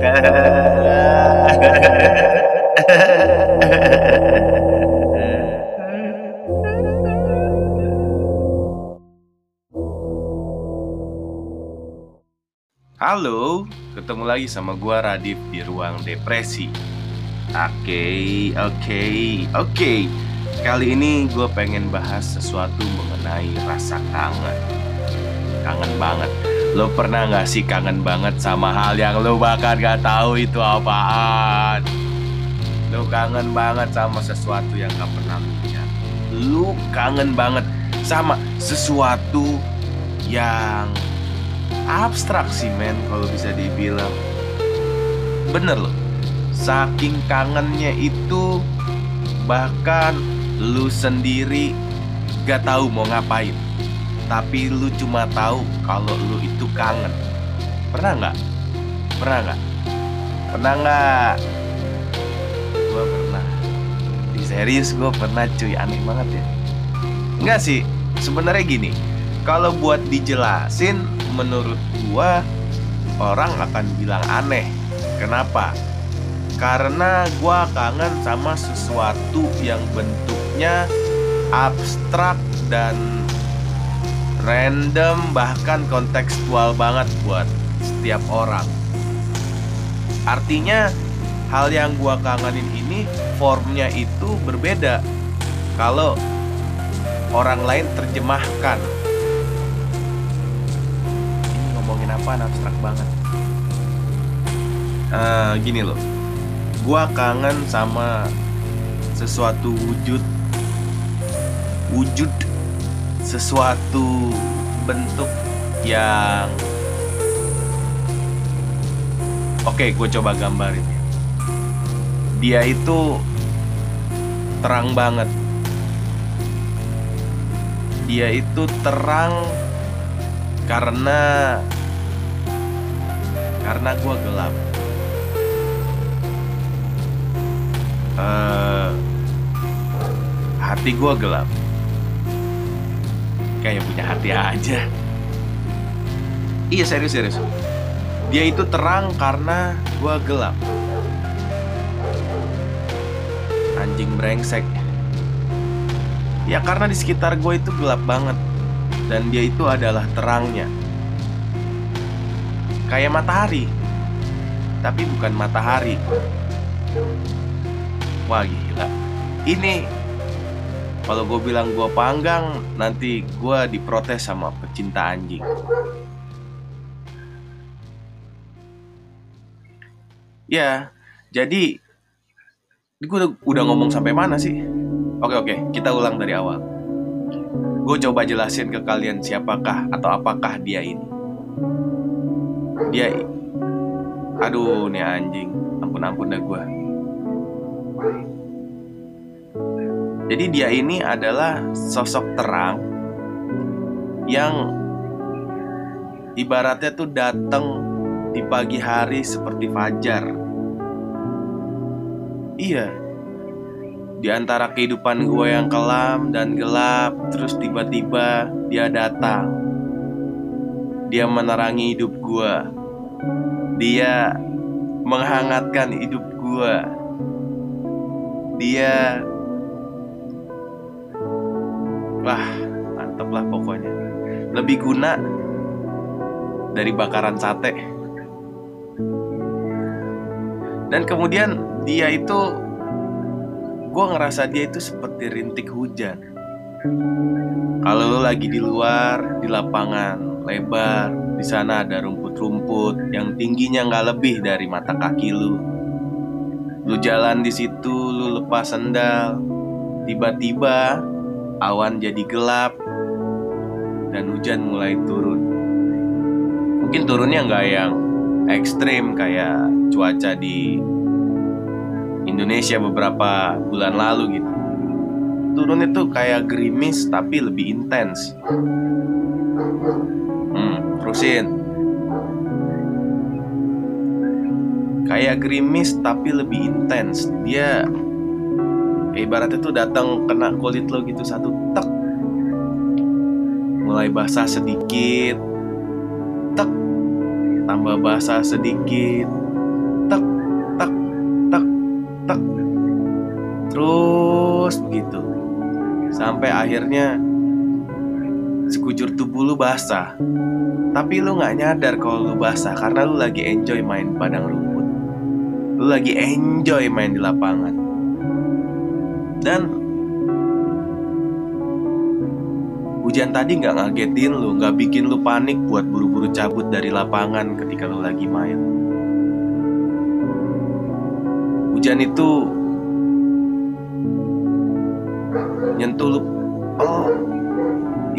Halo, ketemu lagi sama gua Radif di ruang depresi. Oke, oke, oke. Kali ini gue pengen bahas sesuatu mengenai rasa kangen. Kangen banget. Lo pernah gak sih kangen banget sama hal yang lo bahkan gak tahu itu apaan? Lo kangen banget sama sesuatu yang gak pernah lo lihat. Lo kangen banget sama sesuatu yang abstrak sih men kalau bisa dibilang. Bener loh. Saking kangennya itu bahkan lu sendiri gak tahu mau ngapain tapi lu cuma tahu kalau lu itu kangen. Pernah nggak? Pernah nggak? Pernah nggak? Gue pernah. Di serius gue pernah cuy. Aneh banget ya. Enggak sih. Sebenarnya gini. Kalau buat dijelasin menurut gua orang akan bilang aneh. Kenapa? Karena gua kangen sama sesuatu yang bentuknya abstrak dan random bahkan kontekstual banget buat setiap orang. Artinya hal yang gua kangenin ini formnya itu berbeda kalau orang lain terjemahkan. Ini ngomongin apa abstrak banget. Uh, gini loh gua kangen sama sesuatu wujud wujud sesuatu bentuk yang Oke, gue coba gambarin Dia itu terang banget. Dia itu terang karena karena gue gelap. uh, hati gue gelap kayak punya hati aja. Iya serius serius. Dia itu terang karena gue gelap. Anjing brengsek. Ya karena di sekitar gue itu gelap banget. Dan dia itu adalah terangnya. Kayak matahari. Tapi bukan matahari. Wah gila. Ini Kalau gue bilang gue panggang Nanti gue diprotes sama pecinta anjing. Ya Jadi Gue udah, udah ngomong sampai mana sih? Oke oke kita ulang dari awal. Gue coba jelasin ke kalian siapakah atau apakah dia ini. Dia Aduh nih anjing. Ampun-ampun dah gue Jadi dia ini adalah sosok terang yang ibaratnya tuh datang di pagi hari seperti fajar. Iya. Di antara kehidupan gue yang kelam dan gelap, terus tiba-tiba dia datang. Dia menerangi hidup gue. Dia menghangatkan hidup gue. Dia Wah, mantep lah pokoknya. Lebih guna dari bakaran sate. Dan kemudian dia itu, gue ngerasa dia itu seperti rintik hujan. Kalau lo lagi di luar, di lapangan lebar, di sana ada rumput-rumput yang tingginya nggak lebih dari mata kaki lu. Lu jalan di situ, lu lepas sendal, tiba-tiba awan jadi gelap dan hujan mulai turun. Mungkin turunnya nggak yang ekstrim kayak cuaca di Indonesia beberapa bulan lalu gitu. Turun itu kayak gerimis tapi lebih intens. Hmm, terusin. Kayak gerimis tapi lebih intens. Dia ibaratnya tuh datang kena kulit lo gitu satu tek. Mulai basah sedikit. Tek. Tambah basah sedikit. Tek tek tek tek. Terus begitu. Sampai akhirnya sekujur tubuh lu basah. Tapi lu nggak nyadar kalau lu basah karena lu lagi enjoy main padang rumput. Lu lagi enjoy main di lapangan. Dan hujan tadi nggak ngagetin lu, nggak bikin lu panik buat buru-buru cabut dari lapangan ketika lu lagi main. Hujan itu nyentuh lu, oh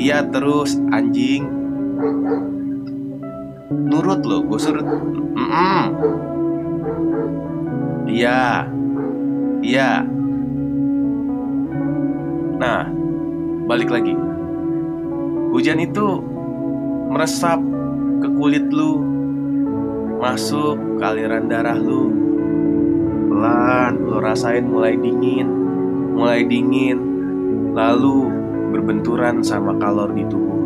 Iya terus anjing Nurut lo, gue suruh mm -mm. Iya Iya Nah Balik lagi Hujan itu Meresap ke kulit lu Masuk ke aliran darah lu Pelan Lu rasain mulai dingin Mulai dingin Lalu berbenturan sama kalor di tubuh.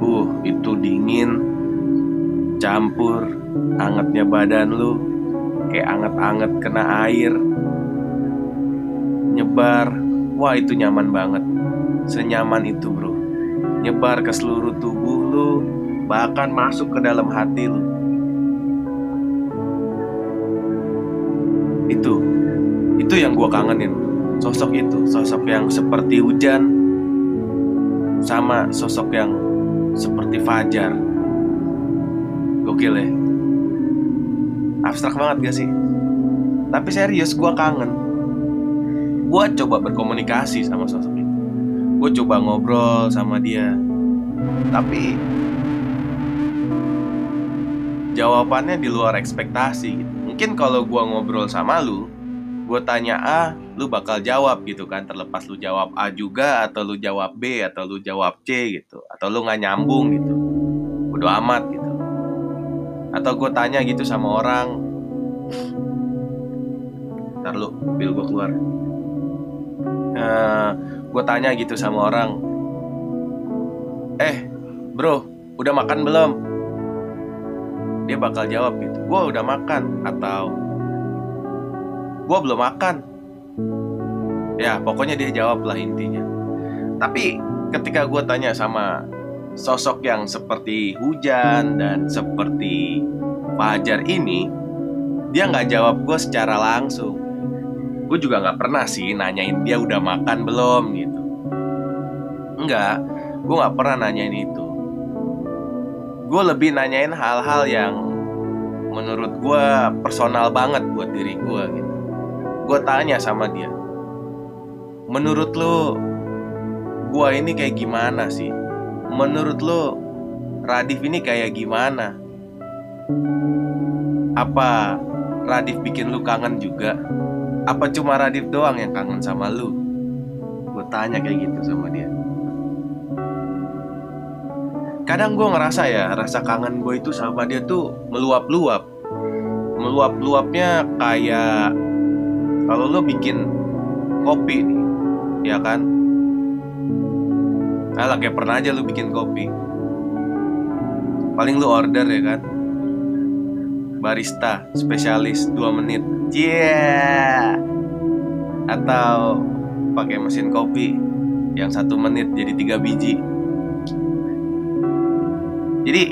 Uh, itu dingin campur angetnya badan lu kayak anget-anget kena air nyebar wah itu nyaman banget senyaman itu bro nyebar ke seluruh tubuh lu bahkan masuk ke dalam hati lu itu itu yang gua kangenin sosok itu sosok yang seperti hujan sama sosok yang seperti Fajar. Gokil ya. Abstrak banget gak sih? Tapi serius gue kangen. Gue coba berkomunikasi sama sosok itu. Gue coba ngobrol sama dia. Tapi jawabannya di luar ekspektasi gitu. Mungkin kalau gue ngobrol sama lu, gue tanya A, lu bakal jawab gitu kan terlepas lu jawab A juga atau lu jawab B atau lu jawab C gitu atau lu nggak nyambung gitu udah amat gitu atau gue tanya gitu sama orang ntar lu bil gue keluar eh, gue tanya gitu sama orang eh bro udah makan belum? Dia bakal jawab gitu gue udah makan atau gue belum makan. Ya pokoknya dia jawab lah intinya. Tapi ketika gue tanya sama sosok yang seperti hujan dan seperti Fajar ini dia nggak jawab gue secara langsung gue juga nggak pernah sih nanyain dia udah makan belum gitu enggak gue nggak pernah nanyain itu gue lebih nanyain hal-hal yang menurut gue personal banget buat diri gue gitu gue tanya sama dia Menurut lo Gua ini kayak gimana sih? Menurut lo Radif ini kayak gimana? Apa Radif bikin lu kangen juga? Apa cuma Radif doang yang kangen sama lu? Gue tanya kayak gitu sama dia. Kadang gue ngerasa ya Rasa kangen gue itu sama dia tuh Meluap-luap. Meluap-luapnya kayak Kalau lo bikin kopi nih ya kan? Alah kayak pernah aja lu bikin kopi. Paling lu order ya kan? Barista Spesialis 2 menit Yeah Atau pakai mesin kopi Yang satu menit jadi tiga biji. Jadi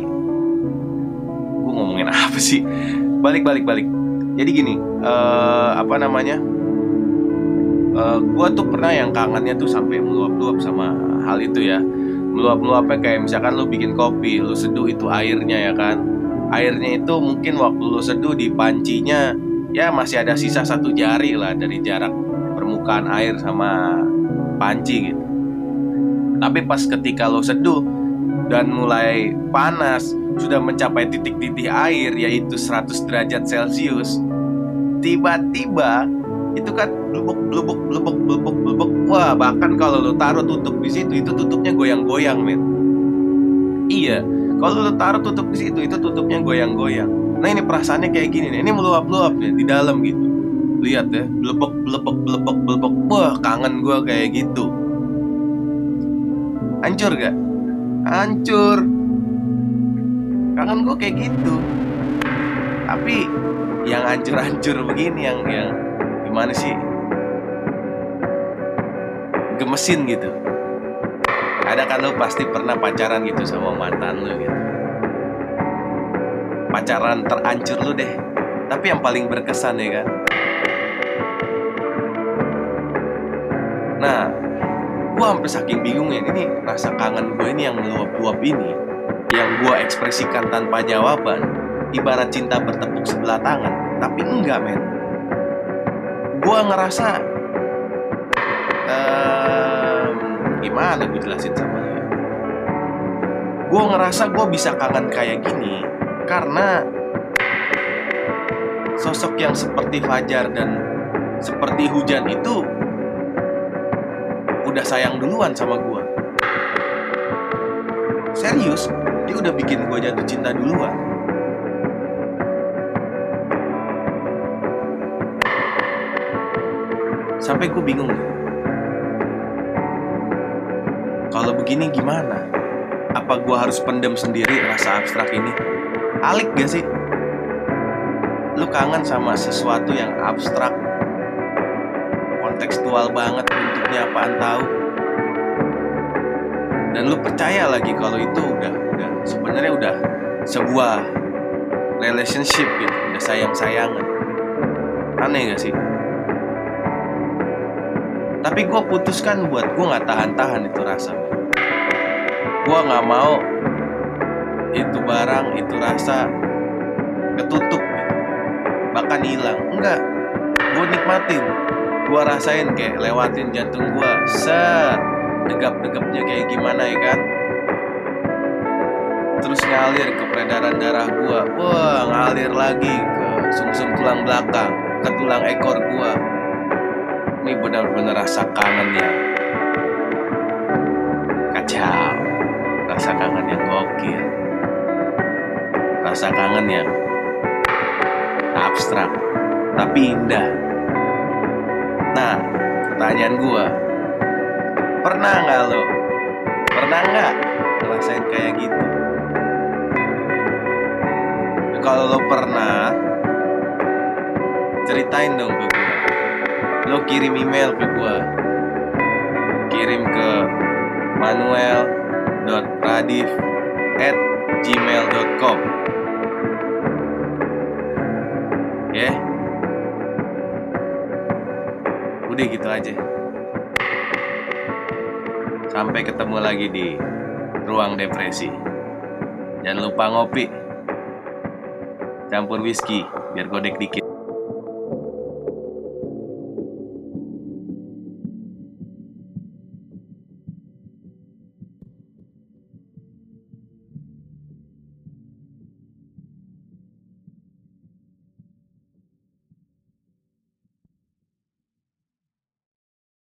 Gue ngomongin apa sih? Balik balik balik. Jadi gini uh, Apa namanya? Uh, eh, gue tuh pernah yang kangennya tuh sampai meluap-luap sama hal itu ya. Meluap-meluapnya kayak misalkan lu bikin kopi lu seduh itu airnya ya kan? Airnya itu mungkin waktu lu seduh di pancinya ya masih ada sisa satu jari lah dari jarak permukaan air sama panci gitu. Tapi pas ketika lo seduh dan mulai panas sudah mencapai titik-titik air yaitu 100 derajat celcius tiba-tiba itu kan blubuk blubuk blubuk blubuk blubuk wah bahkan kalau lo taruh tutup di situ itu tutupnya goyang-goyang men. Iya kalau lo taruh tutup di situ itu tutupnya goyang-goyang nah ini perasaannya kayak gini nih. Ini meluap-luap ya di dalam gitu. Lihat ya blubuk blubuk blubuk blubuk wah kangen gue kayak gitu. Hancur gak hancur. Kangen gue kayak gitu. Tapi yang hancur-hancur begini yang yang gimana sih? Gemesin gitu. Ada kan lo pasti pernah pacaran gitu sama mantan lo gitu pacaran terancur lu deh. Tapi yang paling berkesan ya kan? Nah gue hampir saking bingung ya ini rasa kangen gue ini yang meluap-luap ini yang gue ekspresikan tanpa jawaban ibarat cinta bertepuk sebelah tangan tapi enggak men. Gue ngerasa um, gimana gue jelasin sama ya gue ngerasa gue bisa kangen kayak gini karena sosok yang seperti Fajar dan seperti hujan itu udah sayang duluan sama gue. Serius, dia udah bikin gue jatuh cinta duluan. Sampai gue bingung. Kalau begini gimana? Apa gue harus pendem sendiri rasa abstrak ini? Alik gak sih? Lu kangen sama sesuatu yang abstrak Kontekstual banget bentuknya apaan tahu Dan lu percaya lagi kalau itu udah udah sebenarnya udah sebuah relationship gitu Udah sayang-sayangan Aneh gak sih? Tapi gue putuskan buat gue gak tahan-tahan itu rasa Gue gak mau itu barang itu rasa ketutup. Gitu. bahkan hilang. Enggak. Gue nikmatin. Gue rasain kayak lewatin jantung gue set. Degap-degapnya kayak gimana ya kan? Terus ngalir ke peredaran darah gue wah ngalir lagi ke sumsum -sum tulang belakang ke tulang ekor gue ini benar-benar rasa kangen ya. Kacau. Rasa kangen yang gokil rasa kangen yang abstrak tapi indah. Nah, pertanyaan gua, pernah nggak lo? Pernah nggak ngerasain kayak gitu? Kalau lo pernah, ceritain dong ke gua. Lo kirim email ke gua. Kirim ke manuel.radif at gmail.com udah gitu aja. Sampai ketemu lagi di ruang depresi. Jangan lupa ngopi. Campur whisky biar godek dikit